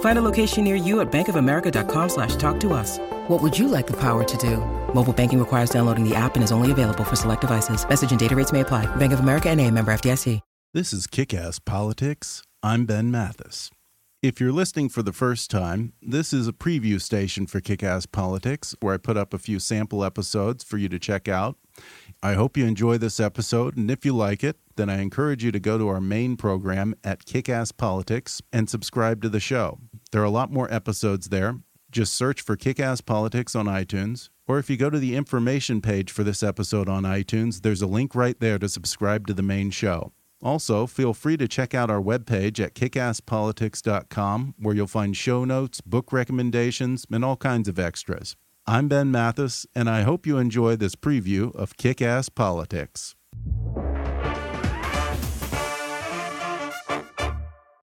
Find a location near you at bankofamerica.com slash talk to us. What would you like the power to do? Mobile banking requires downloading the app and is only available for select devices. Message and data rates may apply. Bank of America and a member FDIC. This is Kick-Ass Politics. I'm Ben Mathis. If you're listening for the first time, this is a preview station for Kick-Ass Politics where I put up a few sample episodes for you to check out. I hope you enjoy this episode, and if you like it, then I encourage you to go to our main program at Kick-Ass Politics and subscribe to the show. There are a lot more episodes there. Just search for Kick-Ass Politics on iTunes, or if you go to the information page for this episode on iTunes, there's a link right there to subscribe to the main show. Also, feel free to check out our webpage at kickasspolitics.com, where you'll find show notes, book recommendations, and all kinds of extras. I'm Ben Mathis, and I hope you enjoy this preview of Kick Ass Politics.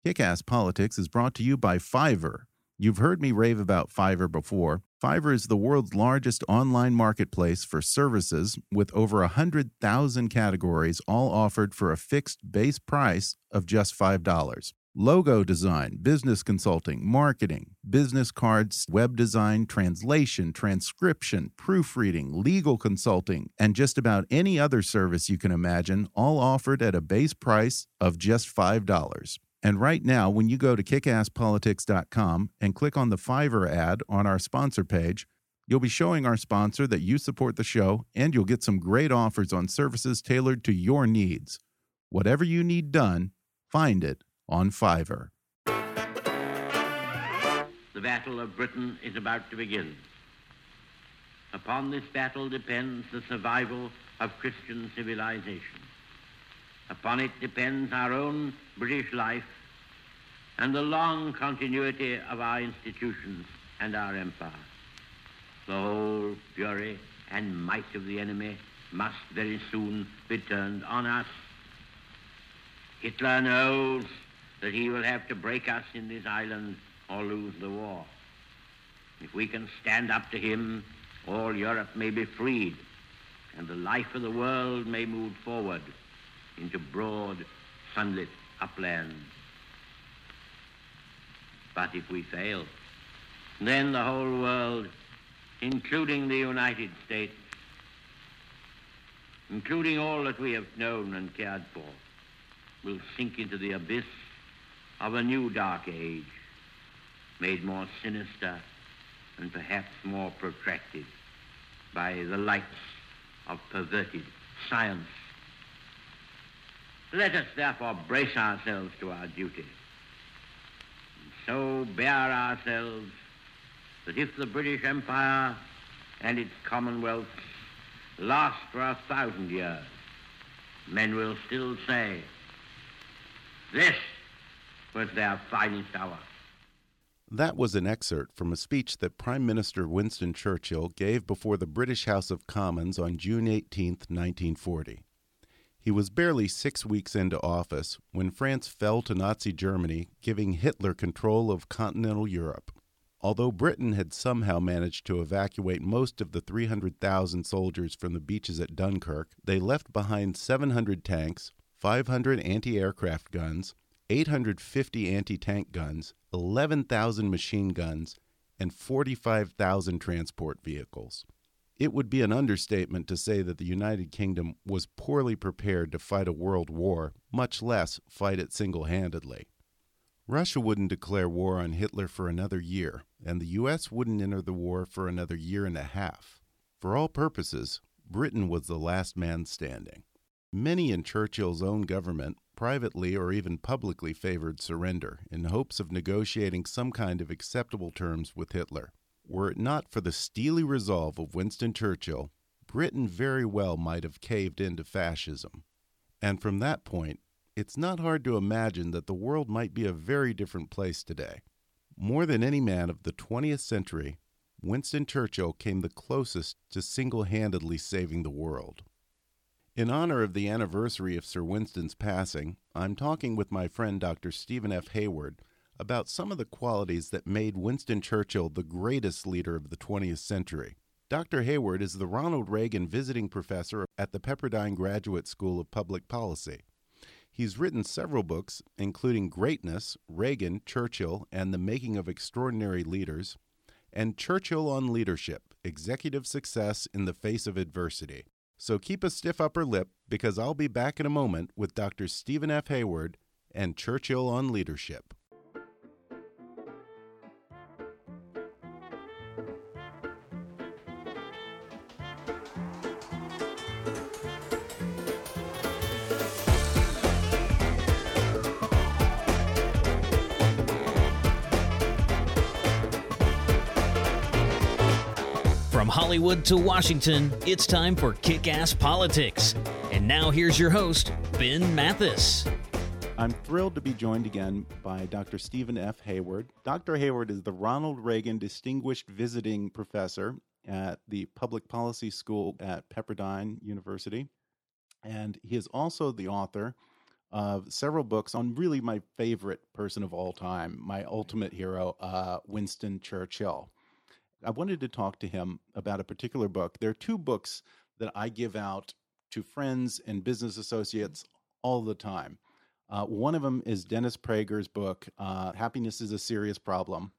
Kick Ass Politics is brought to you by Fiverr. You've heard me rave about Fiverr before. Fiverr is the world's largest online marketplace for services with over 100,000 categories, all offered for a fixed base price of just $5. Logo design, business consulting, marketing, business cards, web design, translation, transcription, proofreading, legal consulting, and just about any other service you can imagine, all offered at a base price of just $5. And right now, when you go to kickasspolitics.com and click on the Fiverr ad on our sponsor page, you'll be showing our sponsor that you support the show and you'll get some great offers on services tailored to your needs. Whatever you need done, find it on Fiverr. The Battle of Britain is about to begin. Upon this battle depends the survival of Christian civilization. Upon it depends our own British life and the long continuity of our institutions and our empire. The whole fury and might of the enemy must very soon be turned on us. Hitler knows that he will have to break us in this island or lose the war. If we can stand up to him, all Europe may be freed, and the life of the world may move forward into broad, sunlit uplands. But if we fail, then the whole world, including the United States, including all that we have known and cared for, will sink into the abyss of a new dark age, made more sinister and perhaps more protracted by the lights of perverted science. Let us therefore brace ourselves to our duty and so bear ourselves that if the British Empire and its commonwealths last for a thousand years, men will still say, this was their. That was an excerpt from a speech that Prime Minister Winston Churchill gave before the British House of Commons on June 18, 1940. He was barely six weeks into office when France fell to Nazi Germany, giving Hitler control of continental Europe. Although Britain had somehow managed to evacuate most of the 300,000 soldiers from the beaches at Dunkirk, they left behind 700 tanks, 500 anti aircraft guns, 850 anti tank guns, 11,000 machine guns, and 45,000 transport vehicles. It would be an understatement to say that the United Kingdom was poorly prepared to fight a world war, much less fight it single handedly. Russia wouldn't declare war on Hitler for another year, and the U.S. wouldn't enter the war for another year and a half. For all purposes, Britain was the last man standing. Many in Churchill's own government privately or even publicly favored surrender in hopes of negotiating some kind of acceptable terms with Hitler. Were it not for the steely resolve of Winston Churchill, Britain very well might have caved into fascism. And from that point, it's not hard to imagine that the world might be a very different place today. More than any man of the 20th century, Winston Churchill came the closest to single handedly saving the world. In honor of the anniversary of Sir Winston's passing, I'm talking with my friend Dr. Steven F. Hayward about some of the qualities that made Winston Churchill the greatest leader of the 20th century. Dr. Hayward is the Ronald Reagan Visiting Professor at the Pepperdine Graduate School of Public Policy. He's written several books, including Greatness, Reagan, Churchill, and the Making of Extraordinary Leaders, and Churchill on Leadership Executive Success in the Face of Adversity. So keep a stiff upper lip because I'll be back in a moment with Dr. Steven F. Hayward and Churchill on Leadership. Hollywood to Washington, it's time for Kick Ass Politics. And now here's your host, Ben Mathis. I'm thrilled to be joined again by Dr. Steven F. Hayward. Dr. Hayward is the Ronald Reagan Distinguished Visiting Professor at the Public Policy School at Pepperdine University. And he is also the author of several books on really my favorite person of all time, my ultimate hero, uh, Winston Churchill. I wanted to talk to him about a particular book. There are two books that I give out to friends and business associates all the time. Uh, one of them is Dennis Prager's book, uh, Happiness is a Serious Problem.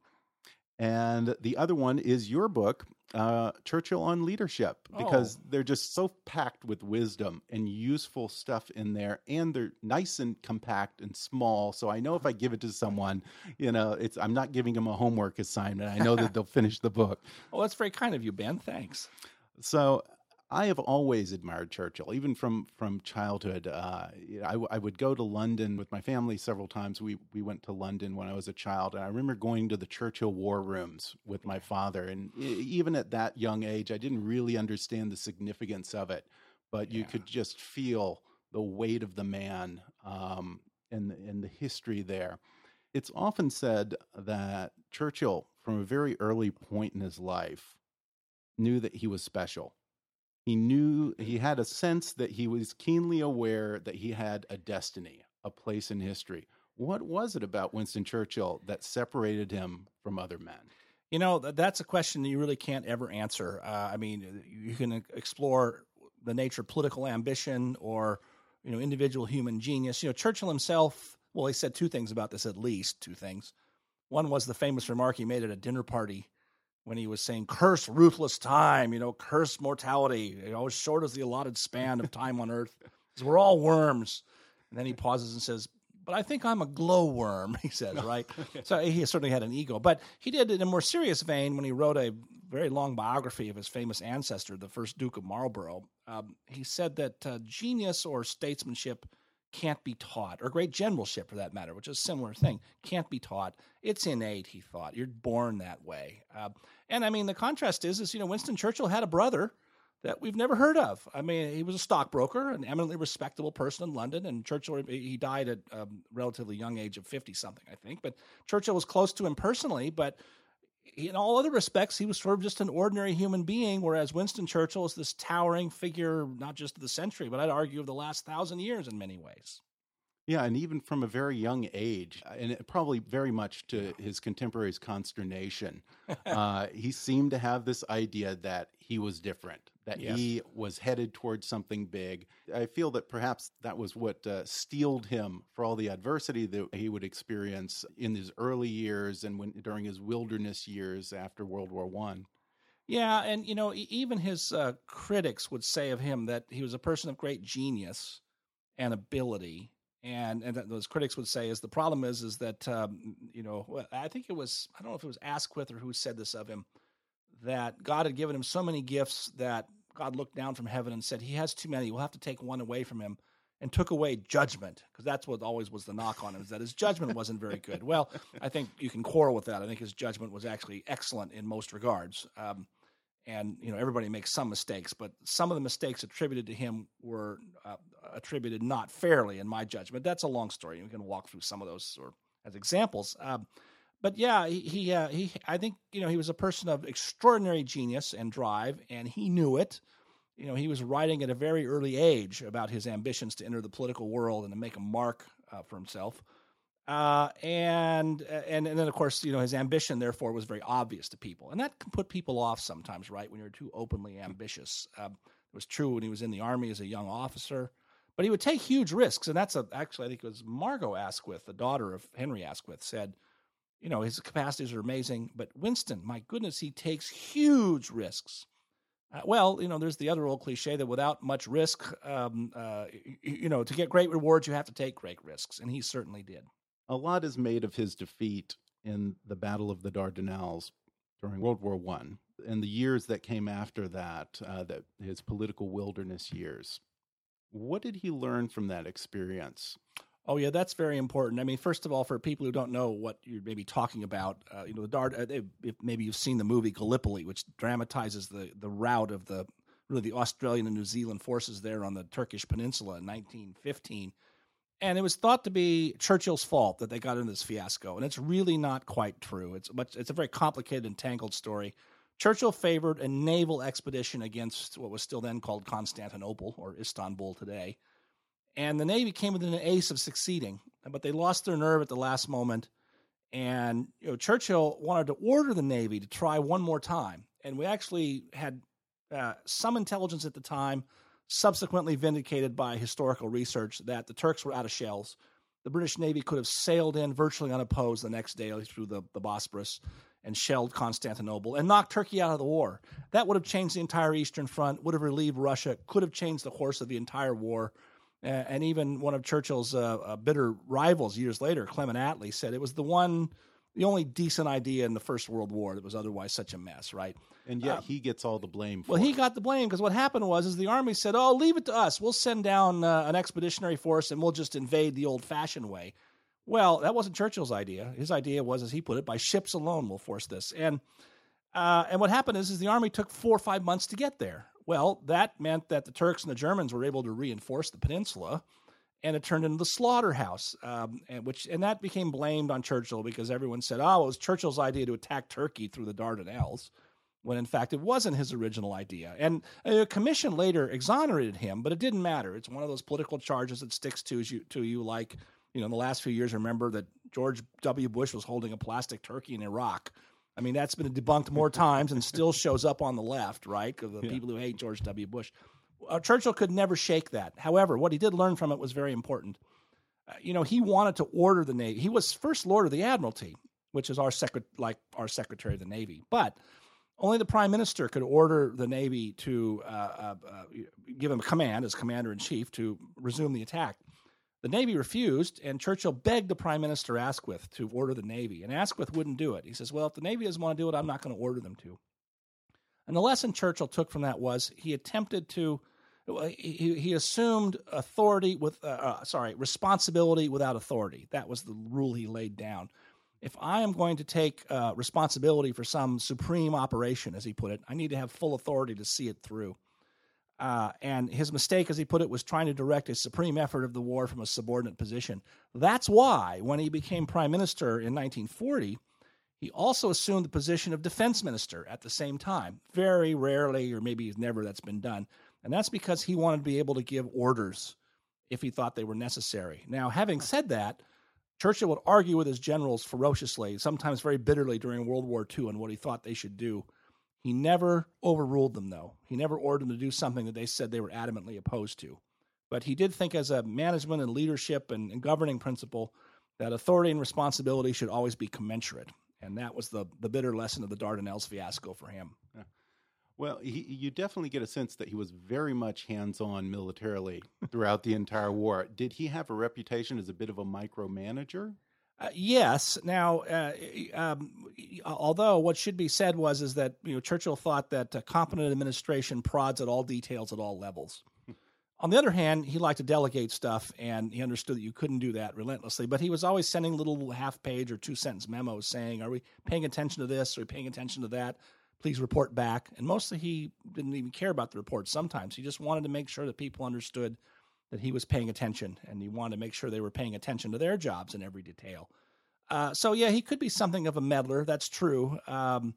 And the other one is your book, uh, Churchill on Leadership, because Oh. they're just so packed with wisdom and useful stuff in there. And they're nice and compact and small. So I know if I give it to someone, you know, it's I'm not giving them a homework assignment. I know that they'll finish the book. Well, that's very kind of you, Ben. Thanks. So I have always admired Churchill, even from from childhood. Uh, I, would go to London with my family several times. We we went to London when I was a child, and I remember going to the Churchill war rooms with my father. And even at that young age, I didn't really understand the significance of it, but you Yeah. could just feel the weight of the man um, and and the history there. It's often said that Churchill, from a very early point in his life, knew that he was special. He knew he had a sense that he was keenly aware that he had a destiny, a place in history. What was it about Winston Churchill that separated him from other men? You know, that's a question that you really can't ever answer. Uh, I mean, you can explore the nature of political ambition or, you know, individual human genius. You know, Churchill himself, well, he said two things about this, at least two things. One was the famous remark he made at a dinner party when he was saying, curse ruthless time, you know, curse mortality, you know, as short as the allotted span of time on earth. We're all worms. And then he pauses and says, but I think I'm a glowworm, he says, right? so he certainly had an ego. But he did in a more serious vein when he wrote a very long biography of his famous ancestor, the first Duke of Marlborough. Um, he said that uh, genius or statesmanship can't be taught, or great generalship for that matter, which is a similar thing, can't be taught. It's innate, he thought. You're born that way. Uh, and I mean, the contrast is, is, you know, Winston Churchill had a brother that we've never heard of. I mean, he was a stockbroker, an eminently respectable person in London, and Churchill he died at a relatively young age of fifty something, I think. But Churchill was close to him personally, but in all other respects, he was sort of just an ordinary human being. Whereas Winston Churchill is this towering figure, not just of the century, but I'd argue of the last thousand years in many ways. Yeah, and even from a very young age, uh, and probably very much to his contemporaries' consternation, uh, he seemed to have this idea that he was different, that Yes. he was headed towards something big. I feel that perhaps that was what uh, steeled him for all the adversity that he would experience in his early years and when during his wilderness years after World War One. Yeah, and you know, even his uh, critics would say of him that he was a person of great genius and ability. And and those critics would say is the problem is is that um, you know I think it was I don't know if it was Asquith or who said this of him that God had given him so many gifts that God looked down from heaven and said, He has too many. We'll have to take one away from him. And took away judgment, because that's what always was the knock on him, is that his judgment wasn't very good. Well, I think you can quarrel with that. I think his judgment was actually excellent in most regards. Um, and you know everybody makes some mistakes, but some of the mistakes attributed to him were uh, attributed not fairly, in my judgment. That's a long story. We can walk through some of those or as examples. Um, but yeah, he he, uh, he I think you know he was a person of extraordinary genius and drive, and he knew it. You know, he was writing at a very early age about his ambitions to enter the political world and to make a mark uh, for himself. Uh, and and and then of course you know his ambition therefore was very obvious to people, and that can put people off sometimes, right? When you're too openly ambitious. Um, it was true when he was in the army as a young officer, but he would take huge risks, and that's a actually I think it was Margot Asquith, the daughter of Henry Asquith, said you know, his capacities are amazing. But Winston, my goodness, he takes huge risks. Uh, well, you know, there's the other old cliche that without much risk, um, uh, you, you know, to get great rewards, you have to take great risks. And he certainly did. A lot is made of his defeat in the Battle of the Dardanelles during World War One and the years that came after that, uh, that his political wilderness years. What did he learn from that experience? Oh yeah, that's very important. I mean, first of all, for people who don't know what you're maybe talking about, uh, you know, the Dart. Uh, maybe you've seen the movie Gallipoli, which dramatizes the the rout of the really the Australian and New Zealand forces there on the Turkish peninsula in 1915, and it was thought to be Churchill's fault that they got into this fiasco, and it's really not quite true. It's much. It's a very complicated and tangled story. Churchill favored a naval expedition against what was still then called Constantinople or Istanbul today and the Navy came within an ace of succeeding, but they lost their nerve at the last moment. And you know, Churchill wanted to order the Navy to try one more time. And we actually had uh, some intelligence at the time, subsequently vindicated by historical research, that the Turks were out of shells. The British Navy could have sailed in virtually unopposed the next day through the, the Bosporus and shelled Constantinople and knocked Turkey out of the war. That would have changed the entire Eastern Front, would have relieved Russia, could have changed the course of the entire war and even one of Churchill's uh, uh, bitter rivals years later, Clement Attlee, said it was the one, the only decent idea in the First World War that was otherwise such a mess, right? And yet uh, he gets all the blame. well, it. he got the blame because what happened was, is the army said, "Oh, leave it to us. We'll send down uh, an expeditionary force and we'll just invade the old-fashioned way." Well, that wasn't Churchill's idea. His idea was, as he put it, by ships alone we'll force this. And uh, and what happened is, is the army took four or five months to get there. Well, that meant that the Turks and the Germans were able to reinforce the peninsula, and it turned into the slaughterhouse, um, and which and that became blamed on Churchill because everyone said, "Oh, it was Churchill's idea to attack Turkey through the Dardanelles," when in fact it wasn't his original idea. And a commission later exonerated him, but it didn't matter. It's one of those political charges that sticks to you to you like you know in the last few years. Remember that George W. Bush was holding a plastic turkey in Iraq I mean, that's been debunked more times and still shows up on the left, right? Of the yeah. people who hate George W. Bush. Uh, Churchill could never shake that. However, what he did learn from it was very important. Uh, you know, he wanted to order the Navy. He was first Lord of the Admiralty, which is our secret, like our Secretary of the Navy. But only the Prime Minister could order the Navy to uh, uh, uh give him a command as Commander in Chief to resume the attack. The Navy refused, and Churchill begged the Prime Minister Asquith to order the Navy, and Asquith wouldn't do it. He says, Well, if the Navy doesn't want to do it, I'm not going to order them to. And the lesson Churchill took from that was he attempted to, he, he assumed authority with, uh, uh, sorry, responsibility without authority. That was the rule he laid down. If I am going to take uh, responsibility for some supreme operation, as he put it, I need to have full authority to see it through. Uh, and his mistake, as he put it, was trying to direct a supreme effort of the war from a subordinate position. That's why, when he became prime minister in 1940, he also assumed the position of defense minister at the same time. Very rarely, or maybe never, that's been done. And that's because he wanted to be able to give orders if he thought they were necessary. Now, having said that, Churchill would argue with his generals ferociously, sometimes very bitterly during World War II, on what he thought they should do. He never overruled them, though. He never ordered them to do something that they said they were adamantly opposed to. But he did think, as a management and leadership and, and governing principle, that authority and responsibility should always be commensurate. And that was the, the bitter lesson of the Dardanelles fiasco for him. Well, he, you definitely get a sense that he was very much hands on militarily throughout the entire war. Did he have a reputation as a bit of a micromanager? Uh, yes. Now, uh, um, although what should be said was is that you know Churchill thought that uh, competent administration prods at all details at all levels. On the other hand, he liked to delegate stuff, and he understood that you couldn't do that relentlessly. But he was always sending little half-page or two-sentence memos saying, "Are we paying attention to this? Are we paying attention to that? Please report back." And mostly, he didn't even care about the reports. Sometimes he just wanted to make sure that people understood that he was paying attention, and he wanted to make sure they were paying attention to their jobs in every detail. Uh, so yeah, he could be something of a meddler. That's true. Um,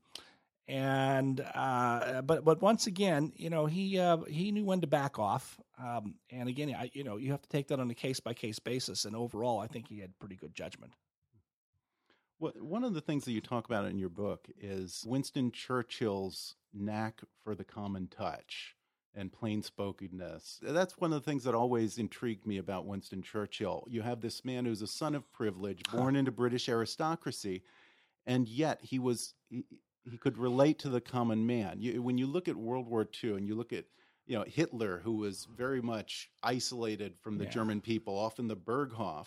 and uh, but but once again, you know, he uh, he knew when to back off. Um, and again, I, you know, you have to take that on a case by case basis. And overall, I think he had pretty good judgment. Well, one of the things that you talk about in your book is Winston Churchill's knack for the common touch and plain spokenness. That's one of the things that always intrigued me about Winston Churchill. You have this man who's a son of privilege, born into British aristocracy, and yet he was he, he could relate to the common man. You, when you look at World War II and you look at you know Hitler, who was very much isolated from the yeah. German people, often the Berghof,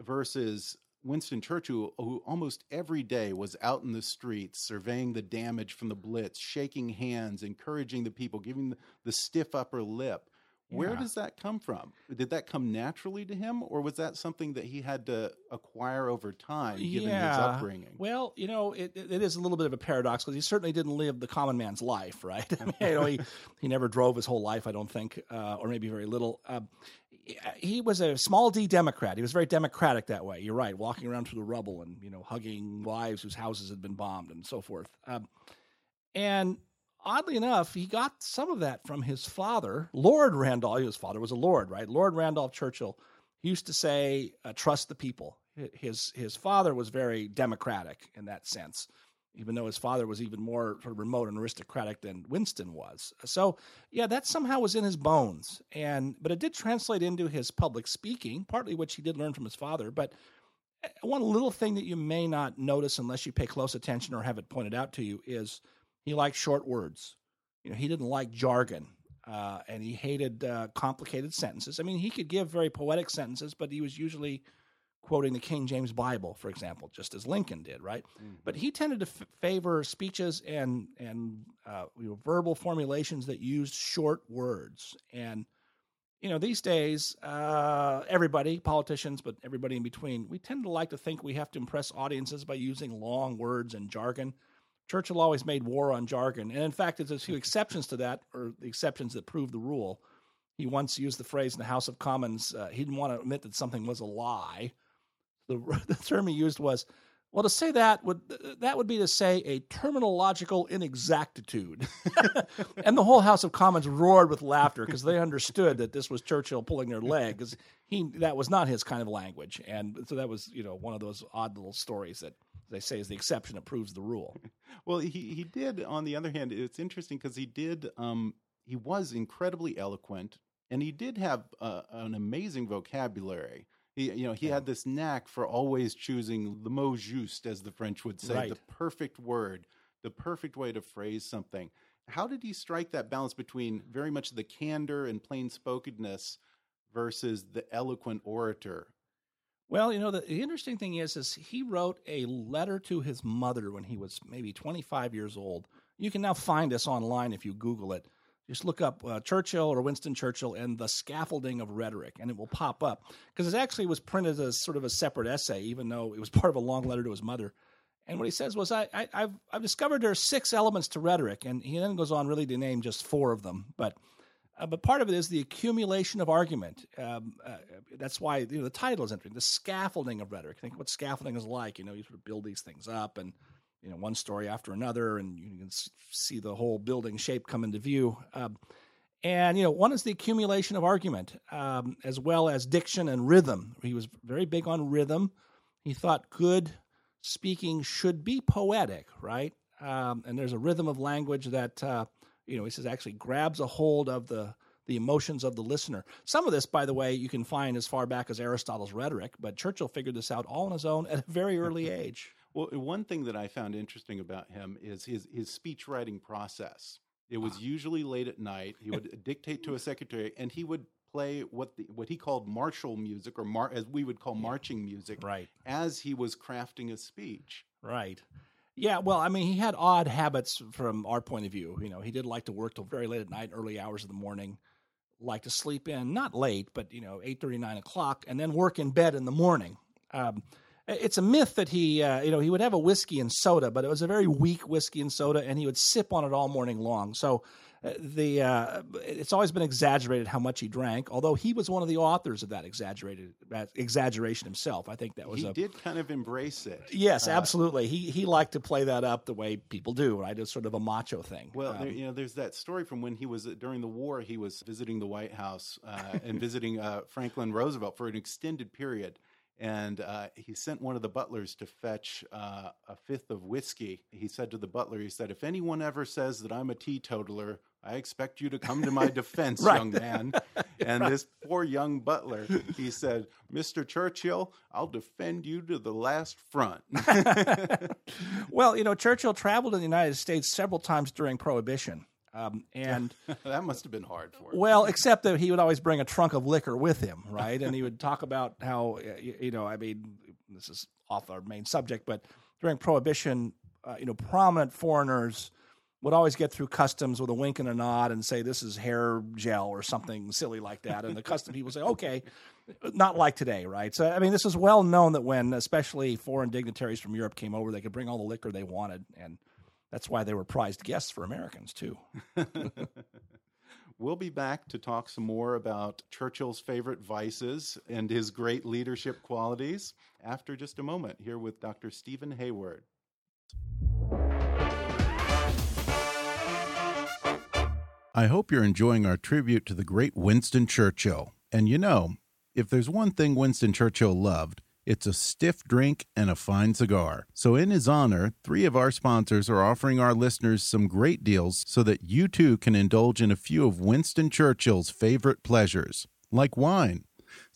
versus Winston Churchill, who almost every day was out in the streets surveying the damage from the Blitz, shaking hands, encouraging the people, giving the, the stiff upper lip. Where does that come from? Did that come naturally to him, or was that something that he had to acquire over time, given yeah. his upbringing? Well, you know, it, it is a little bit of a paradox because he certainly didn't live the common man's life, right? I mean, you know, he he never drove his whole life, I don't think, uh, or maybe very little. Uh, he was a small D Democrat. He was very democratic that way. You're right, walking around through the rubble and you know hugging wives whose houses had been bombed and so forth. Um, and oddly enough, he got some of that from his father, Lord Randolph. His father was a lord, right? Lord Randolph Churchill. He used to say, uh, "Trust the people." His his father was very democratic in that sense, even though his father was even more sort of remote and aristocratic than Winston was. So, yeah, that somehow was in his bones, and but it did translate into his public speaking, partly which he did learn from his father, but. Uh, one little thing that you may not notice unless you pay close attention or have it pointed out to you is he liked short words. You know, he didn't like jargon, uh, and he hated uh, complicated sentences. I mean, he could give very poetic sentences, but he was usually quoting the King James Bible, for example, just as Lincoln did, right? Mm-hmm. But he tended to f- favor speeches and and uh, you know, verbal formulations that used short words. And you know, these days, uh, everybody, politicians, but everybody in between, we tend to like to think we have to impress audiences by using long words and jargon. Churchill always made war on jargon. And in fact, there's a few exceptions to that, or the exceptions that prove the rule. He once used the phrase in the House of Commons, uh, he didn't want to admit that something was a lie. The, the term he used was, well, to say that would that would be to say a terminological inexactitude, and the whole House of Commons roared with laughter because they understood that this was Churchill pulling their leg because he that was not his kind of language, and so that was you know one of those odd little stories that they say is the exception that proves the rule. well, he he did. On the other hand, it's interesting because he did. Um, he was incredibly eloquent, and he did have uh, an amazing vocabulary. He, you know, he yeah. had this knack for always choosing the mot juste, as the French would say, right. the perfect word, the perfect way to phrase something. How did he strike that balance between very much the candor and plain spokenness versus the eloquent orator well, you know, the, the, interesting thing is, is he wrote a letter to his mother when he was maybe 25 years old. You can now find this online if you Google it. Just look up uh, Churchill or Winston Churchill and the scaffolding of rhetoric, and it will pop up because it actually was printed as sort of a separate essay, even though it was part of a long letter to his mother. And what he says was, I, I, have I've discovered there are six elements to rhetoric, and he then goes on really to name just four of them. But uh, but part of it is the accumulation of argument. Um, uh, that's why you know, the title is interesting. The scaffolding of rhetoric. Think what scaffolding is like. You know, you sort of build these things up, and you know, one story after another, and you can see the whole building shape come into view. Um, and you know, one is the accumulation of argument, um, as well as diction and rhythm. He was very big on rhythm. He thought good speaking should be poetic, right? Um, and there's a rhythm of language that uh, you know, he says actually grabs a hold of the the emotions of the listener. Some of this, by the way, you can find as far back as Aristotle's rhetoric, but Churchill figured this out all on his own at a very early age. Well, one thing that I found interesting about him is his his speech writing process. It was ah. usually late at night. He would dictate to a secretary, and he would play what the, what he called martial music, or mar, as we would call marching music, Right. as he was crafting a speech. Right. Yeah, well, I mean, he had odd habits from our point of view. You know, he did like to work till very late at night, early hours of the morning, like to sleep in, not late, but, you know, 8.30, 9 o'clock, and then work in bed in the morning. Um, it's a myth that he, uh, you know, he would have a whiskey and soda, but it was a very weak whiskey and soda, and he would sip on it all morning long. So uh, the uh, it's always been exaggerated how much he drank. Although he was one of the authors of that exaggerated that exaggeration himself. I think that was He a did kind of embrace it. Yes, Uh, absolutely. He he liked to play that up the way people do, right? It's sort of a macho thing. Well, there, Um, you know, there's that story from when he was during the war. He was visiting the White House uh, and visiting uh, Franklin Roosevelt for an extended period, and uh, he sent one of the butlers to fetch uh, a fifth of whiskey. He said to the butler, he said, "If anyone ever says that I'm a teetotaler, I expect you to come to my defense, Right. young man." And this poor young butler, he said, "Mr. Churchill, I'll defend you to the last front." well, you know, Churchill traveled in the United States several times during Prohibition, um, and that must have been hard for him. well, except that he would always bring a trunk of liquor with him, right? And he would talk about how, you know, I mean, this is off our main subject, but during Prohibition, uh, you know, prominent foreigners would always get through customs with a wink and a nod and say this is hair gel or something silly like that and the custom people say okay not like today right so i mean this is well known that when especially foreign dignitaries from europe came over they could bring all the liquor they wanted and that's why they were prized guests for americans too We'll be back to talk some more about Churchill's favorite vices and his great leadership qualities after just a moment here with Dr. Steven Hayward. I hope you're enjoying our tribute to the great Winston Churchill. And you know, if there's one thing Winston Churchill loved, it's a stiff drink and a fine cigar. So, in his honor, three of our sponsors are offering our listeners some great deals so that you too can indulge in a few of Winston Churchill's favorite pleasures, like wine.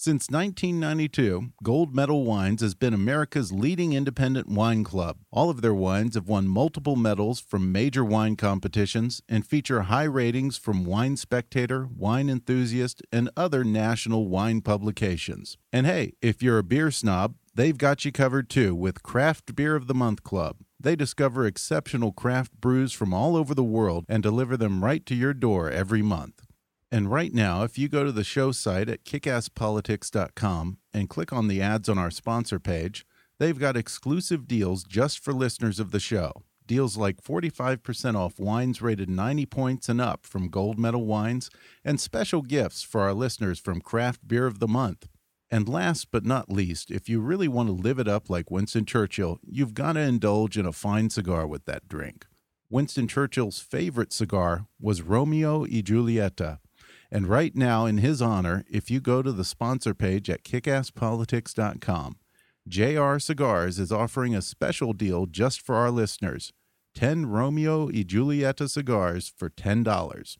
Since 1992, Gold Medal Wines has been America's leading independent wine club. All of their wines have won multiple medals from major wine competitions and feature high ratings from Wine Spectator, Wine Enthusiast, and other national wine publications. And hey, if you're a beer snob, they've got you covered too with Craft Beer of the Month Club. They discover exceptional craft brews from all over the world and deliver them right to your door every month. And right now, if you go to the show site at kickasspolitics.com and click on the ads on our sponsor page, they've got exclusive deals just for listeners of the show. Deals like 45% off wines rated 90 points and up from Gold Medal Wines, and special gifts for our listeners from Craft Beer of the Month. And last but not least, if you really want to live it up like Winston Churchill, you've got to indulge in a fine cigar with that drink. Winston Churchill's favorite cigar was Romeo y Julieta. And right now, in his honor, if you go to the sponsor page at kickasspolitics.com, JR Cigars is offering a special deal just for our listeners 10 Romeo y Julieta cigars for $10.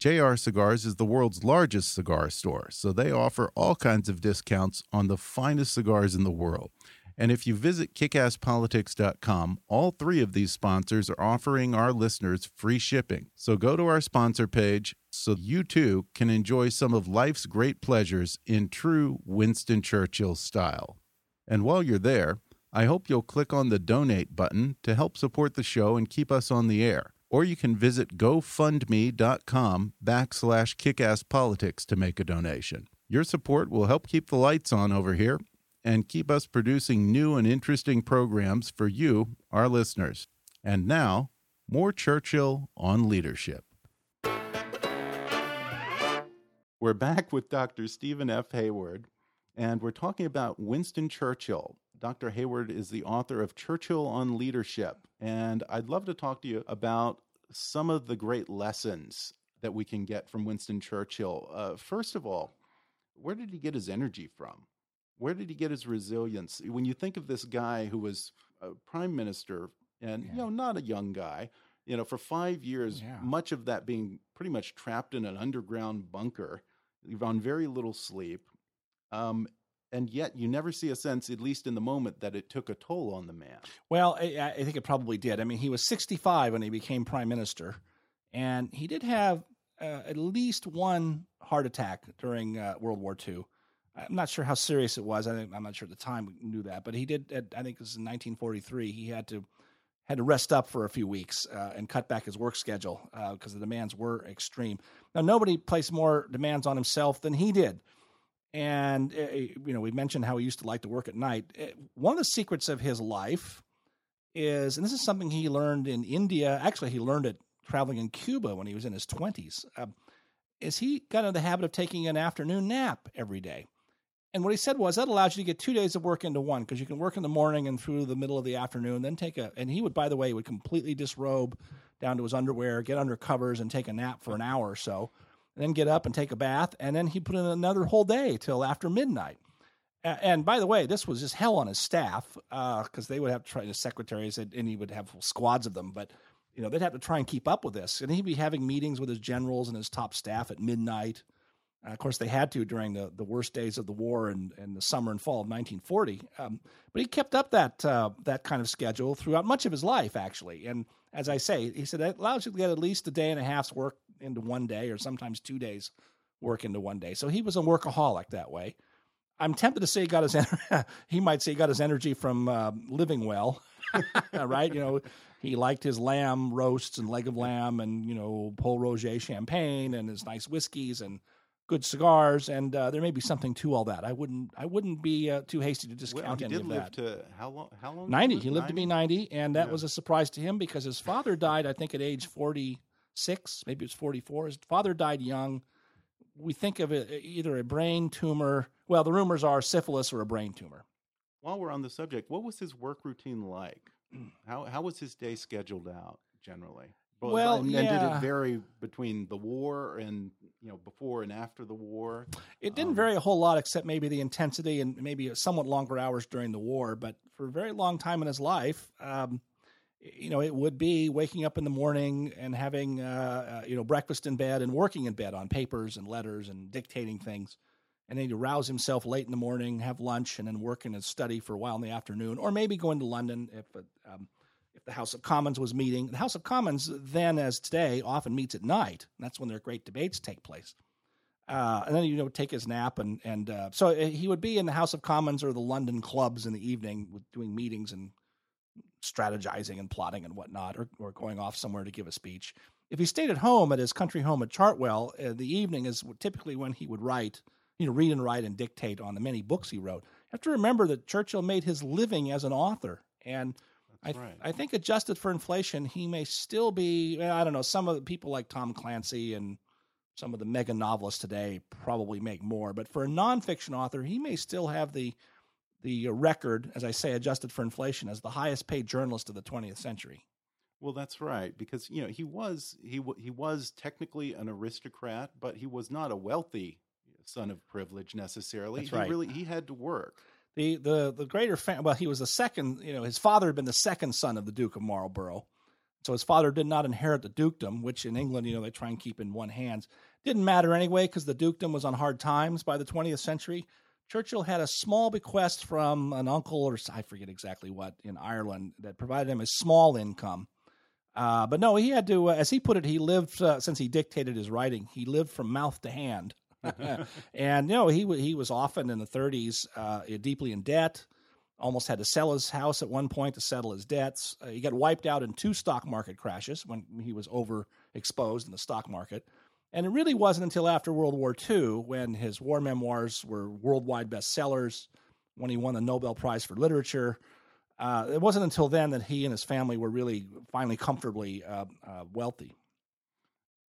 JR Cigars is the world's largest cigar store, so they offer all kinds of discounts on the finest cigars in the world. And if you visit kickasspolitics.com, all three of these sponsors are offering our listeners free shipping. So go to our sponsor page so you too can enjoy some of life's great pleasures in true Winston Churchill style. And while you're there, I hope you'll click on the donate button to help support the show and keep us on the air. Or you can visit gofundme.com backslash kickasspolitics to make a donation. Your support will help keep the lights on over here and keep us producing new and interesting programs for you, our listeners. And now, more Churchill on leadership. We're back with Dr. Steven F. Hayward, and we're talking about Winston Churchill. Dr. Hayward is the author of Churchill on Leadership, and I'd love to talk to you about some of the great lessons that we can get from Winston Churchill. Uh, first of all, where did he get his energy from? Where did he get his resilience? When you think of this guy who was a prime minister and you know not a young guy, you know for 5 years Yeah. much of that being pretty much trapped in an underground bunker on very little sleep. Um, and yet you never see a sense at least in the moment that it took a toll on the man. Well, I, I think it probably did. I mean, he was 65 when he became prime minister, and he did have uh, at least one heart attack during uh, World War II. I'm not sure how serious it was. I think, I'm not sure at the time we knew that, but he did. I think it was in 1943. He had to had to rest up for a few weeks uh, and cut back his work schedule because uh, the demands were extreme. Now, nobody placed more demands on himself than he did. And, uh, you know, we mentioned how he used to like to work at night. Uh, one of the secrets of his life is, and this is something he learned in India, actually, he learned it traveling in Cuba when he was in his 20s, uh, is he got into the habit of taking an afternoon nap every day. And what he said was that allows you to get two days of work into one because you can work in the morning and through the middle of the afternoon, then take a. And he would, by the way, would completely disrobe down to his underwear, get under covers, and take a nap for an hour or so, and then get up and take a bath, and then he put in another whole day till after midnight. And by the way, this was just hell on his staff because uh, they would have to try the secretaries, and he would have squads of them, but you know they'd have to try and keep up with this, and he'd be having meetings with his generals and his top staff at midnight uh, of course, they had to during the, the worst days of the war and, and the summer and fall of 1940. Um, but he kept up that uh, that kind of schedule throughout much of his life, actually. And as I say, he said that allows you to get at least a day and a half's work into one day, or sometimes two days work into one day. So he was a workaholic that way. I'm tempted to say he got his he might say he got his energy from uh, living well, right? You know, he liked his lamb roasts and leg of lamb and you know Pol Roger champagne and his nice whiskeys and good cigars, and uh, there may be something to all that. I wouldn't I wouldn't be uh, too hasty to discount well, any of that. To how long? How long? Ninety. He lived 90? to be ninety, and that yeah. was a surprise to him because his father died. I think at age forty six, maybe it was forty four. His father died young. We think of it either a brain tumor. Well, the rumors are syphilis or a brain tumor. While we're on the subject, what was his work routine like? How how was his day scheduled out generally? Well, well and, yeah. did it vary between the war and you know before and after the war? It didn't um, vary a whole lot, except maybe the intensity and maybe somewhat longer hours during the war. But for a very long time in his life, um, you know, it would be waking up in the morning and having uh, uh, you know breakfast in bed and working in bed on papers and letters and dictating things. And then he'd rouse himself late in the morning, have lunch, and then work in his study for a while in the afternoon, or maybe go into London if um, if the House of Commons was meeting. The House of Commons, then as today, often meets at night. that's when their great debates take place. Uh, and then you know take his nap and and uh, so uh, he would be in the House of Commons or the London clubs in the evening with doing meetings and strategizing and plotting and whatnot, or, or going off somewhere to give a speech. If he stayed at home at his country home at Chartwell, uh, the evening is typically when he would write, you know, read and write and dictate on the many books he wrote. You have to remember that Churchill made his living as an author, and I, right. I think adjusted for inflation, he may still be. I don't know. Some of the people like Tom Clancy and some of the mega novelists today probably make more, but for a nonfiction author, he may still have the the record, as I say, adjusted for inflation, as the highest paid journalist of the 20th century. Well, that's right, because you know he was he he was technically an aristocrat, but he was not a wealthy son of privilege necessarily. That's he right. really he had to work the the the greater fam- well he was the second you know his father had been the second son of the duke of marlborough. So his father did not inherit the dukedom which in england you know they try and keep in one hand. Didn't matter anyway because the dukedom was on hard times by the 20th century. Churchill had a small bequest from an uncle or i forget exactly what in ireland that provided him a small income. Uh, but no he had to uh, as he put it he lived uh, since he dictated his writing he lived from mouth to hand and you know he he was often in the 30s uh, deeply in debt. Almost had to sell his house at one point to settle his debts. Uh, he got wiped out in two stock market crashes when he was overexposed in the stock market. And it really wasn't until after World War II, when his war memoirs were worldwide bestsellers, when he won the Nobel Prize for Literature. Uh, it wasn't until then that he and his family were really finally comfortably uh, uh, wealthy.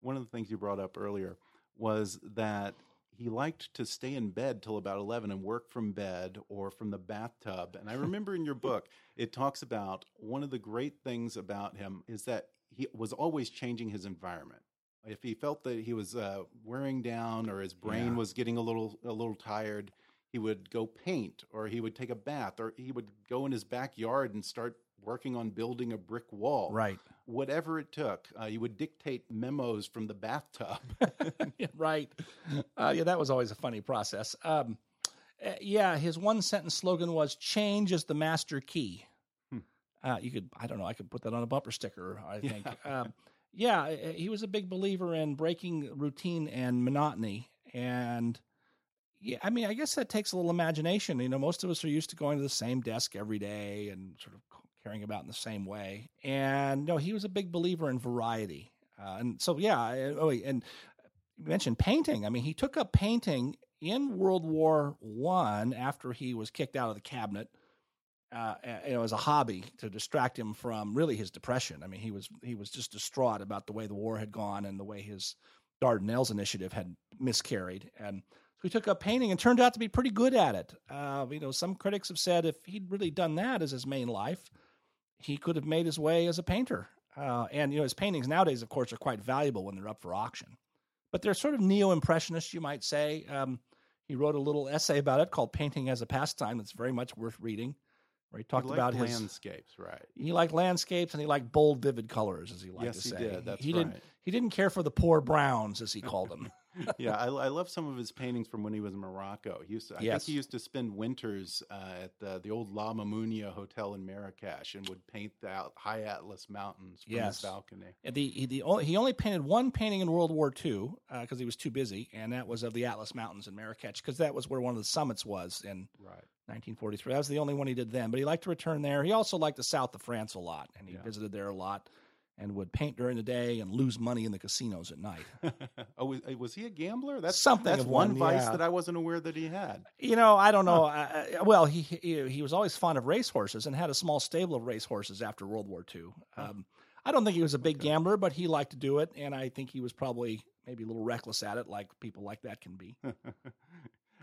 One of the things you brought up earlier was that he liked to stay in bed till about 11 and work from bed or from the bathtub. And I remember in your book, it talks about one of the great things about him is that he was always changing his environment. If he felt that he was uh, wearing down or his brain yeah. was getting a little a little tired, he would go paint or he would take a bath or he would go in his backyard and start working on building a brick wall. Right. Whatever it took. Uh, you would dictate memos from the bathtub. right. Uh, yeah, that was always a funny process. Um, uh, yeah, his one sentence slogan was change is the master key. Hmm. Uh, you could, I don't know, I could put that on a bumper sticker, I think. Yeah. Um, yeah, he was a big believer in breaking routine and monotony. And yeah, I mean, I guess that takes a little imagination. You know, most of us are used to going to the same desk every day and sort of caring about in the same way. And no, he was a big believer in variety. Uh, and so, yeah. Oh, and you mentioned painting. I mean, he took up painting in World War One after he was kicked out of the cabinet. Uh, you know, as a hobby to distract him from really his depression. I mean, he was he was just distraught about the way the war had gone and the way his Dardanelles initiative had miscarried. And so he took up painting and turned out to be pretty good at it. Uh, you know, some critics have said if he'd really done that as his main life, he could have made his way as a painter. Uh, and you know, his paintings nowadays, of course, are quite valuable when they're up for auction. But they're sort of neo-impressionist, you might say. Um, he wrote a little essay about it called "Painting as a Pastime." That's very much worth reading. He talked he about his landscapes, right? He liked landscapes and he liked bold, vivid colors, as he liked yes, to say. he did. That's he right. didn't. He didn't care for the poor browns, as he called them. yeah, I, I, love some of his paintings from when he was in Morocco. He used to, I yes. think he used to spend winters uh, at the, the old La Mamounia Hotel in Marrakesh and would paint the high Atlas Mountains from yes. his balcony. The, he, the only, he only painted one painting in World War II because uh, he was too busy, and that was of the Atlas Mountains in Marrakesh because that was where one of the summits was in right. 1943. That was the only one he did then, but he liked to return there. He also liked the south of France a lot, and he Yeah. visited there a lot and would paint during the day and lose money in the casinos at night. oh, was, uh, was he a gambler? That's Something That's one, one, vice yeah. that I wasn't aware that he had. You know, I don't know. Well, he, he he was always fond of racehorses and had a small stable of racehorses after World War II. Um, I don't think he was a big gambler, but he liked to do it, and I think he was probably maybe a little reckless at it, like people like that can be.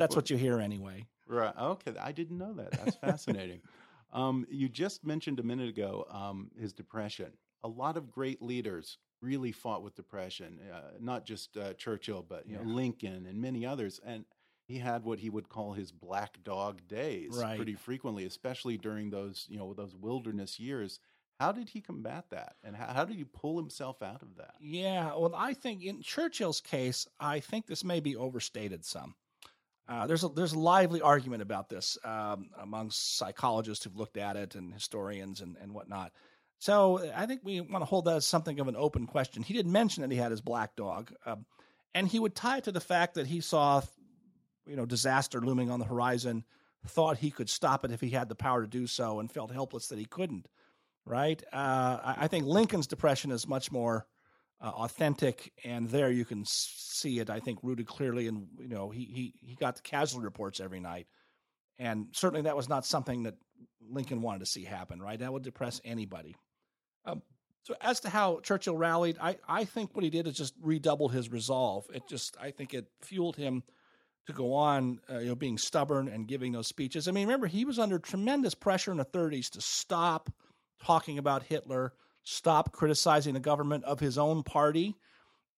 That's what you hear anyway. Right. Okay. I didn't know that. That's fascinating. um, you just mentioned a minute ago um, his depression. A lot of great leaders really fought with depression, uh, not just uh, Churchill, but you know, Lincoln and many others. And he had what he would call his black dog days Right. pretty frequently, especially during those you know those wilderness years. How did he combat that, and how, how did he pull himself out of that? Yeah, well, I think in Churchill's case, I think this may be overstated some. Uh, there's a there's a lively argument about this um, among psychologists who've looked at it and historians and, and whatnot. So I think we want to hold that as something of an open question. He did mention that he had his black dog, um, and he would tie it to the fact that he saw, you know, disaster looming on the horizon, thought he could stop it if he had the power to do so, and felt helpless that he couldn't. Right? Uh, I, I think Lincoln's depression is much more uh, authentic, and there you can see it. I think rooted clearly and you know he he he got the casualty reports every night, and certainly that was not something that Lincoln wanted to see happen. Right, that would depress anybody. Um, so as to how Churchill rallied, I I think what he did is just redoubled his resolve. It just I think it fueled him to go on, uh, you know, being stubborn and giving those speeches. I mean, remember he was under tremendous pressure in the 30s to stop talking about Hitler, stop criticizing the government of his own party.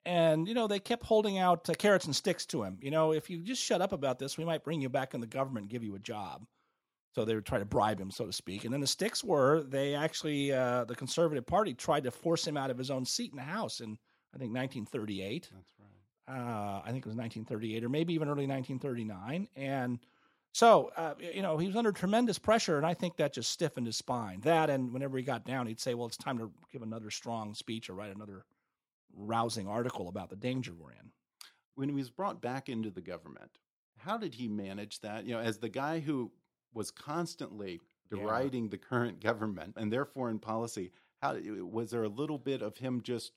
And, you know, they kept holding out uh, carrots and sticks to him. You know, if you just shut up about this, we might bring you back in the government and give you a job. So they would try to bribe him, so to speak. And then the sticks were they actually, uh, the Conservative Party tried to force him out of his own seat in the House in, I think, 1938 That's right. uh, I think it was 1938 or maybe even early 1939. And so, uh, you know, he was under tremendous pressure, and I think that just stiffened his spine. That, and whenever he got down, he'd say, "Well, it's time to give another strong speech or write another rousing article about the danger we're in." when he was brought back into the government, how did he manage that? You know, as the guy who was constantly Yeah. deriding the current government and their foreign policy, how was there a little bit of him just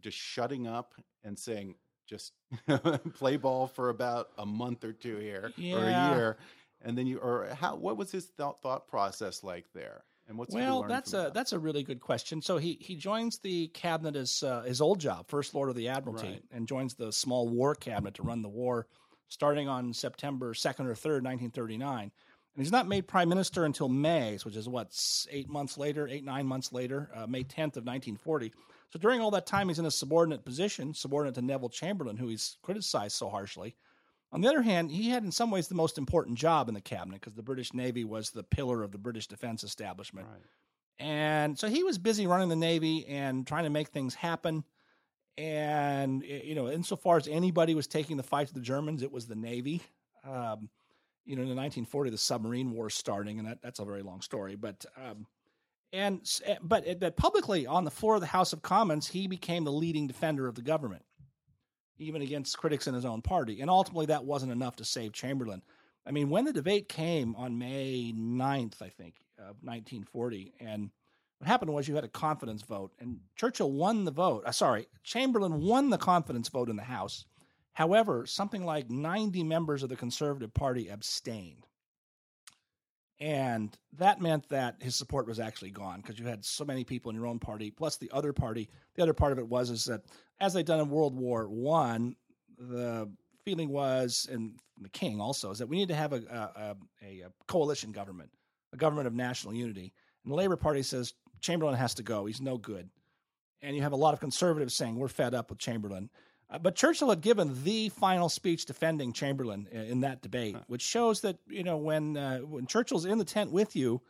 just shutting up and saying, just play ball for about a month or two here or a year, and then you or how? What was his thought thought process like there? And what's well, that's a that? that's a really good question. So he he joins the cabinet as uh, his old job, first lord of the admiralty, Right. and joins the small war cabinet to run the war, starting on September second or third, nineteen thirty nine. And he's not made prime minister until May, which is what eight months later, eight nine months later, uh, May tenth of nineteen forty. So during all that time, he's in a subordinate position, subordinate to Neville Chamberlain, who he's criticized so harshly. On the other hand, he had in some ways the most important job in the cabinet because the British Navy was the pillar of the British defense establishment. right. And so he was busy running the Navy and trying to make things happen. And, you know, insofar as anybody was taking the fight to the Germans, it was the Navy. Um, you know, in the 1940, the submarine war starting, and that, that's a very long story. But, um, and, eh, but, but publicly on the floor of the House of Commons, he became the leading defender of the government. even against critics in his own party. And ultimately, that wasn't enough to save Chamberlain. I mean, when the debate came on May 9th, I think, of 1940, and what happened was you had a confidence vote, and Churchill won the vote. Uh, sorry, Chamberlain won the confidence vote in the House. However, something like 90 members of the Conservative Party abstained. And that meant that his support was actually gone because you had so many people in your own party, plus the other party. The other part of it was is that as they'd done in World War One, the feeling was, and the king also, is that we need to have a, a, a, a coalition government, a government of national unity. And the Labor Party says Chamberlain has to go; he's no good. And you have a lot of conservatives saying we're fed up with Chamberlain. But Churchill had given the final speech defending Chamberlain in, that debate, which shows that you know when uh, when Churchill's in the tent with you,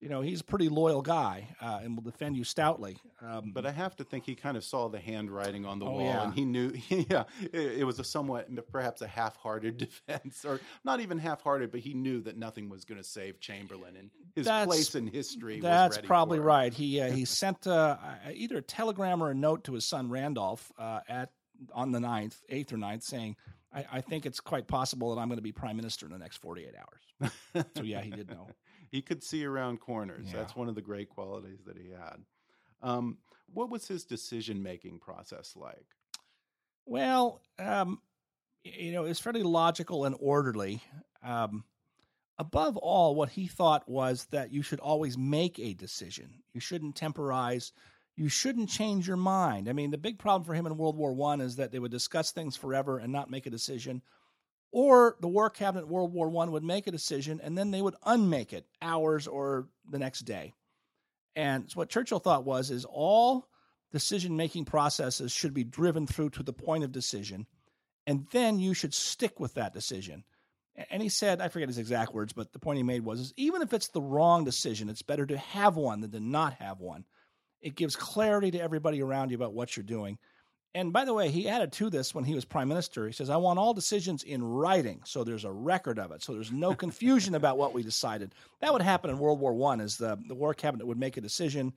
you know he's a pretty loyal guy uh, and will defend you stoutly. Um, but I have to think he kind of saw the handwriting on the oh, wall, yeah. and he knew. Yeah, it, it, was a somewhat, perhaps a half-hearted defense, or not even half-hearted, but he knew that nothing was going to save Chamberlain and his that's, place in history. That's probably right. He uh, he sent uh, either a telegram or a note to his son Randolph uh, at on the 9th, 8th or 9th, saying, I, I think it's quite possible that I'm going to be prime minister in the next 48 hours. so, yeah, he did know. he could see around corners. Yeah. That's one of the great qualities that he had. Um, what was his decision making process like? Well, um, you know, it's fairly logical and orderly. Um, above all, what he thought was that you should always make a decision. You shouldn't temporize you shouldn't change your mind. I mean, the big problem for him in World War One is that they would discuss things forever and not make a decision, or the War Cabinet in World War One would make a decision and then they would unmake it hours or the next day. And so what Churchill thought was is all decision making processes should be driven through to the point of decision, and then you should stick with that decision. And he said, I forget his exact words, but the point he made was, is even if it's the wrong decision, it's better to have one than to not have one. It gives clarity to everybody around you about what you're doing. And by the way, he added to this when he was prime minister. He says, I want all decisions in writing, so there's a record of it, so there's no confusion about what we decided. That would happen in World War One, is the, the war cabinet would make a decision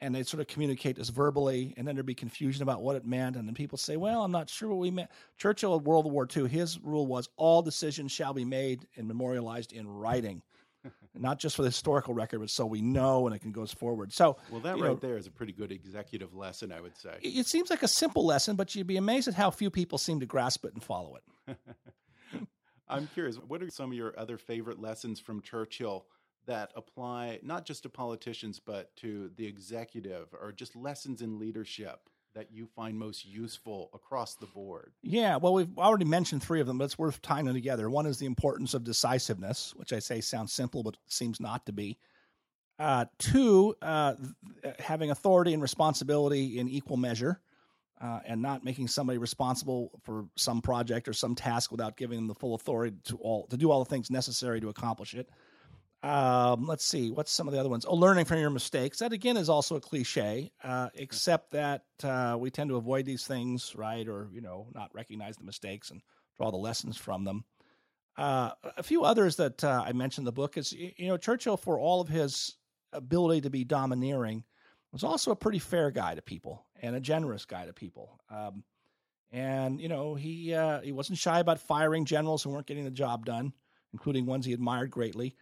and they'd sort of communicate this verbally, and then there'd be confusion about what it meant. And then people say, Well, I'm not sure what we meant. Churchill in World War II, his rule was all decisions shall be made and memorialized in writing not just for the historical record, but so we know and it can goes forward. So, well, that right know, there is a pretty good executive lesson, I would say. It seems like a simple lesson, but you'd be amazed at how few people seem to grasp it and follow it. I'm curious, what are some of your other favorite lessons from Churchill that apply not just to politicians, but to the executive or just lessons in leadership? That you find most useful across the board? Yeah, well, we've already mentioned three of them, but it's worth tying them together. One is the importance of decisiveness, which I say sounds simple, but seems not to be. Uh, two, uh, having authority and responsibility in equal measure. Uh, and not making somebody responsible for some project or some task without giving them the full authority to all to do all the things necessary to accomplish it. Um, let's see, what's some of the other ones? Oh, learning from your mistakes. That again is also a cliche, uh, except that uh, we tend to avoid these things, right? Or you know, not recognize the mistakes and draw the lessons from them. Uh, a few others that uh, I mentioned in the book is you know Churchill, for all of his ability to be domineering, was also a pretty fair guy to people and a generous guy to people. Um, and you know he uh, he wasn't shy about firing generals who weren't getting the job done, including ones he admired greatly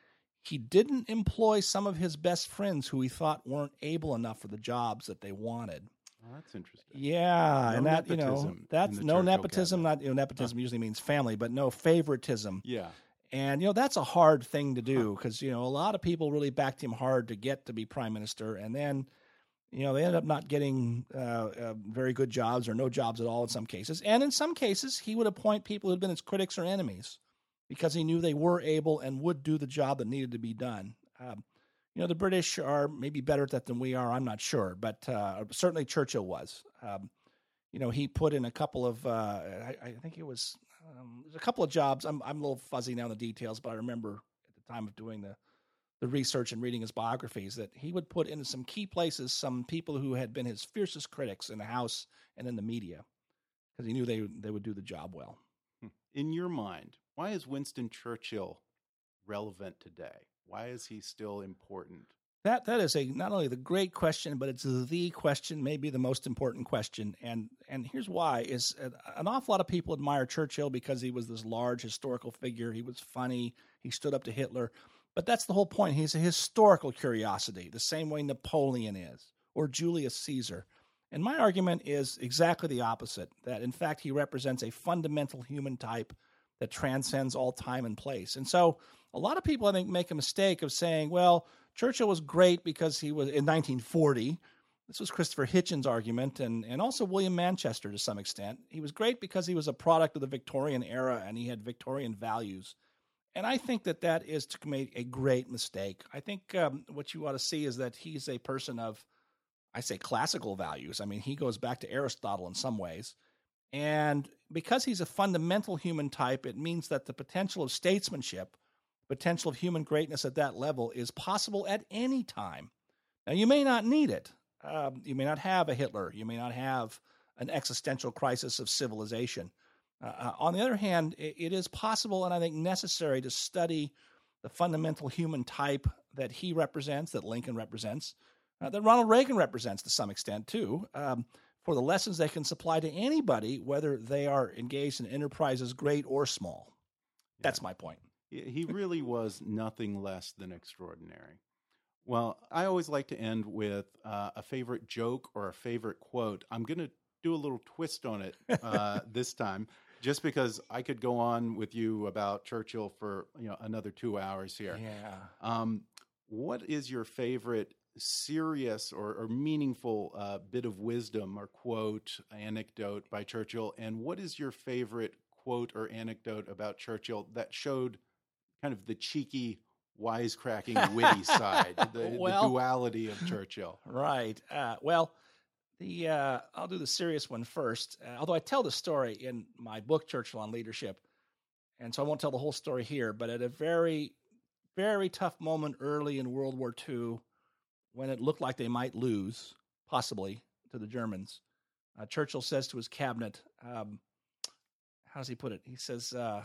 he didn't employ some of his best friends who he thought weren't able enough for the jobs that they wanted. Oh, that's interesting. Yeah, no and that you know that's no nepotism. Cabinet. Not you know nepotism huh. usually means family, but no favoritism. Yeah, and you know that's a hard thing to do because you know a lot of people really backed him hard to get to be prime minister, and then you know they ended up not getting uh, uh, very good jobs or no jobs at all in some cases, and in some cases he would appoint people who'd been his critics or enemies because he knew they were able and would do the job that needed to be done. Um, you know, the British are maybe better at that than we are. I'm not sure, but uh, certainly Churchill was. Um, you know, he put in a couple of, uh, I, I, think it was, um, a couple of jobs. I'm, I'm a little fuzzy now on the details, but I remember at the time of doing the, the research and reading his biographies that he would put in some key places some people who had been his fiercest critics in the House and in the media because he knew they, they would do the job well. Hmm. In your mind, why is Winston Churchill relevant today? Why is he still important? That that is a not only the great question, but it's the question, maybe the most important question. And and here's why: is an awful lot of people admire Churchill because he was this large historical figure. He was funny. He stood up to Hitler. But that's the whole point. He's a historical curiosity, the same way Napoleon is, or Julius Caesar. And my argument is exactly the opposite that, in fact, he represents a fundamental human type that transcends all time and place. And so, a lot of people, I think, make a mistake of saying, well, Churchill was great because he was in 1940. This was Christopher Hitchens' argument, and, and also William Manchester to some extent. He was great because he was a product of the Victorian era and he had Victorian values. And I think that that is to make a great mistake. I think um, what you ought to see is that he's a person of, I say, classical values. I mean, he goes back to Aristotle in some ways. And because he's a fundamental human type, it means that the potential of statesmanship, potential of human greatness at that level is possible at any time. Now, you may not need it. Um, you may not have a Hitler. You may not have an existential crisis of civilization. Uh, uh, on the other hand, it, it is possible and I think necessary to study the fundamental human type that he represents, that Lincoln represents, uh, that Ronald Reagan represents to some extent too, um, for the lessons they can supply to anybody, whether they are engaged in enterprises great or small. Yeah. That's my point. He really was nothing less than extraordinary. Well, I always like to end with uh, a favorite joke or a favorite quote. I'm going to do a little twist on it uh, this time just because I could go on with you about Churchill for you know another two hours here. Yeah. Um, what is your favorite serious or, or meaningful uh, bit of wisdom or quote, anecdote by Churchill? And what is your favorite quote or anecdote about Churchill that showed kind of the cheeky, wisecracking, witty side, the, well, the, duality of Churchill? Right. Uh, well, the uh, I'll do the serious one first. Uh, although I tell the story in my book Churchill on Leadership, and so I won't tell the whole story here. But at a very, very tough moment early in World War II, when it looked like they might lose, possibly to the Germans, uh, Churchill says to his cabinet, um, "How does he put it?" He says, uh,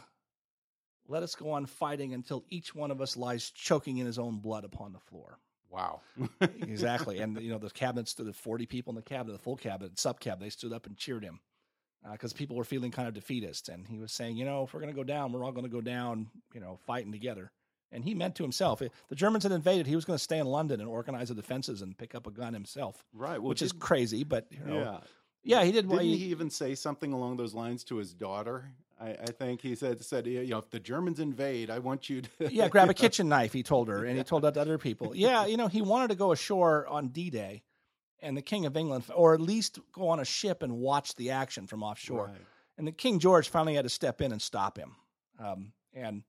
"Let us go on fighting until each one of us lies choking in his own blood upon the floor." Wow. exactly. And, you know, the cabinet stood at 40 people in the cabinet, the full cabinet, sub cabinet, they stood up and cheered him because uh, people were feeling kind of defeatist. And he was saying, you know, if we're going to go down, we're all going to go down, you know, fighting together. And he meant to himself. If the Germans had invaded, he was going to stay in London and organize the defenses and pick up a gun himself. Right. Well, which is crazy, but, you know. Yeah. Yeah, he did. Didn't he, he even say something along those lines to his daughter? I, I, think he said said you know if the Germans invade, I want you to yeah grab a kitchen knife. He told her, and he told that to other people. Yeah, you know he wanted to go ashore on D Day, and the King of England, or at least go on a ship and watch the action from offshore. Right. And the King George finally had to step in and stop him. Um, and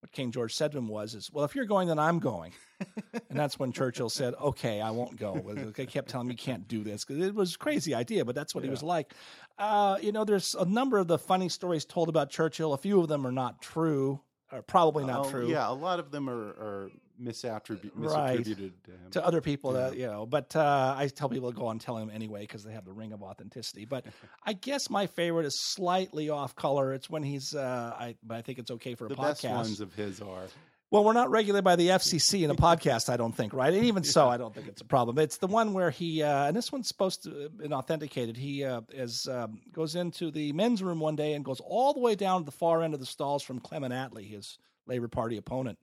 what King George said to him was, "Is well, if you're going, then I'm going." and that's when Churchill said, "Okay, I won't go." They kept telling me you can't do this because it was a crazy idea, but that's what yeah. he was like. Uh, you know, there's a number of the funny stories told about Churchill. A few of them are not true, or probably not uh, true. Yeah, a lot of them are, are misattributed, right. to, to other people. Yeah. That, you know, but uh, I tell people to go on telling them anyway because they have the ring of authenticity. But I guess my favorite is slightly off color. It's when he's. Uh, I but I think it's okay for a the podcast. The best ones of his are. Well, we're not regulated by the FCC in a podcast, I don't think, right? And even so, I don't think it's a problem. It's the one where he, uh, and this one's supposed to have been authenticated. He uh, is um, goes into the men's room one day and goes all the way down to the far end of the stalls from Clement Attlee, his Labor Party opponent.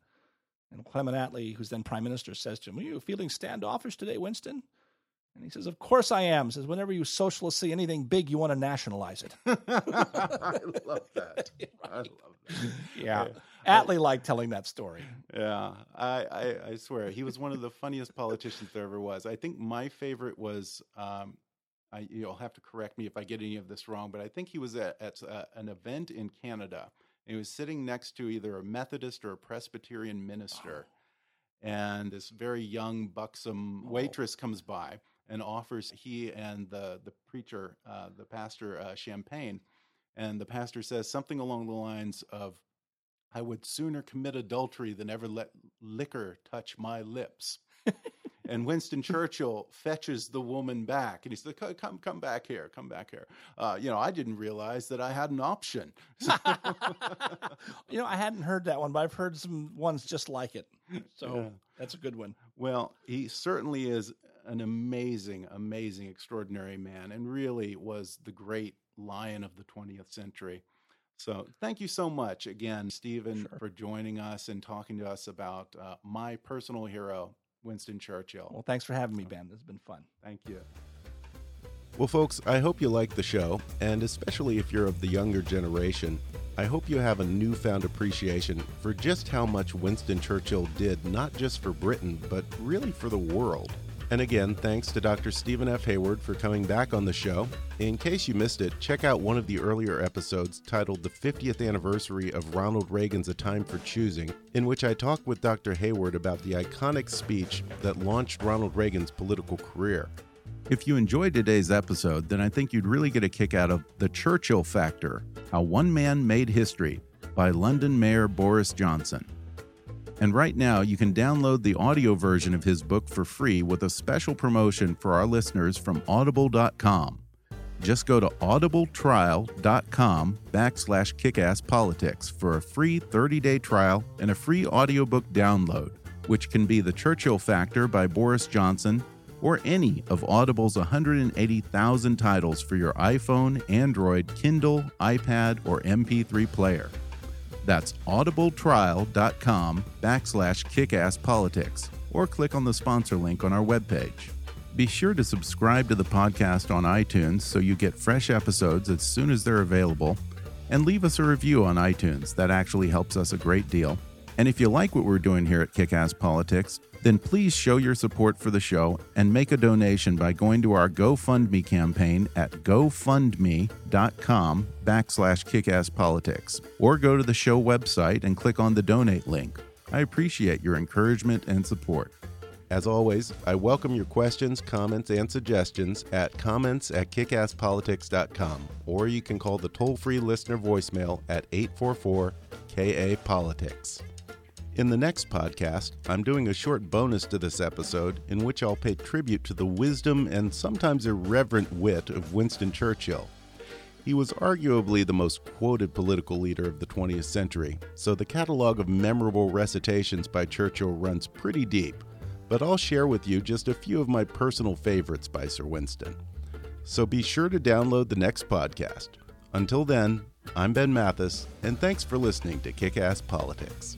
And Clement Attlee, who's then prime minister, says to him, Are you feeling standoffish today, Winston? And he says, Of course I am. He says, Whenever you socialists see anything big, you want to nationalize it. I love that. I love that. Yeah. Attlee liked telling that story. Yeah. I, I, I, swear. He was one of the funniest politicians there ever was. I think my favorite was. Um, I, you'll have to correct me if I get any of this wrong, but I think he was at, at uh, an event in Canada he was sitting next to either a Methodist or a Presbyterian minister. Oh. And this very young, buxom waitress comes by and offers he and the, the preacher, uh, the pastor, uh, champagne. And the pastor says something along the lines of, I would sooner commit adultery than ever let liquor touch my lips. and Winston Churchill fetches the woman back, and he says, "Come, come back here, come back here." Uh, you know, I didn't realize that I had an option. you know, I hadn't heard that one, but I've heard some ones just like it. So yeah. that's a good one. Well, he certainly is an amazing, amazing, extraordinary man, and really was the great lion of the 20th century. So, thank you so much again, Steven, sure. for joining us and talking to us about uh, my personal hero, Winston Churchill. Well, thanks for having me, Ben. It's been fun. Thank you. Well, folks, I hope you like the show, and especially if you're of the younger generation, I hope you have a newfound appreciation for just how much Winston Churchill did, not just for Britain, but really for the world. And again, thanks to Dr. Steven F. Hayward for coming back on the show. In case you missed it, check out one of the earlier episodes titled The 50th Anniversary of Ronald Reagan's A Time for Choosing, in which I talk with Dr. Hayward about the iconic speech that launched Ronald Reagan's political career. If you enjoyed today's episode, then I think you'd really get a kick out of The Churchill Factor How One Man Made History by London Mayor Boris Johnson. And right now, you can download the audio version of his book for free with a special promotion for our listeners from audible.com. Just go to audibletrial.com backslash kickasspolitics for a free 30-day trial and a free audiobook download, which can be The Churchill Factor by Boris Johnson or any of Audible's 180,000 titles for your iPhone, Android, Kindle, iPad, or MP3 player. That's audibletrial.com backslash kickasspolitics or click on the sponsor link on our webpage. Be sure to subscribe to the podcast on iTunes so you get fresh episodes as soon as they're available, and leave us a review on iTunes. That actually helps us a great deal. And if you like what we're doing here at Kickass Politics, then please show your support for the show and make a donation by going to our GoFundMe campaign at gofundme.com backslash kickasspolitics or go to the show website and click on the donate link. I appreciate your encouragement and support. As always, I welcome your questions, comments, and suggestions at comments at kickasspolitics.com or you can call the toll free listener voicemail at 844 KA Politics. In the next podcast, I'm doing a short bonus to this episode in which I'll pay tribute to the wisdom and sometimes irreverent wit of Winston Churchill. He was arguably the most quoted political leader of the 20th century, so the catalog of memorable recitations by Churchill runs pretty deep, but I'll share with you just a few of my personal favorites by Sir Winston. So be sure to download the next podcast. Until then, I'm Ben Mathis, and thanks for listening to Kick Ass Politics.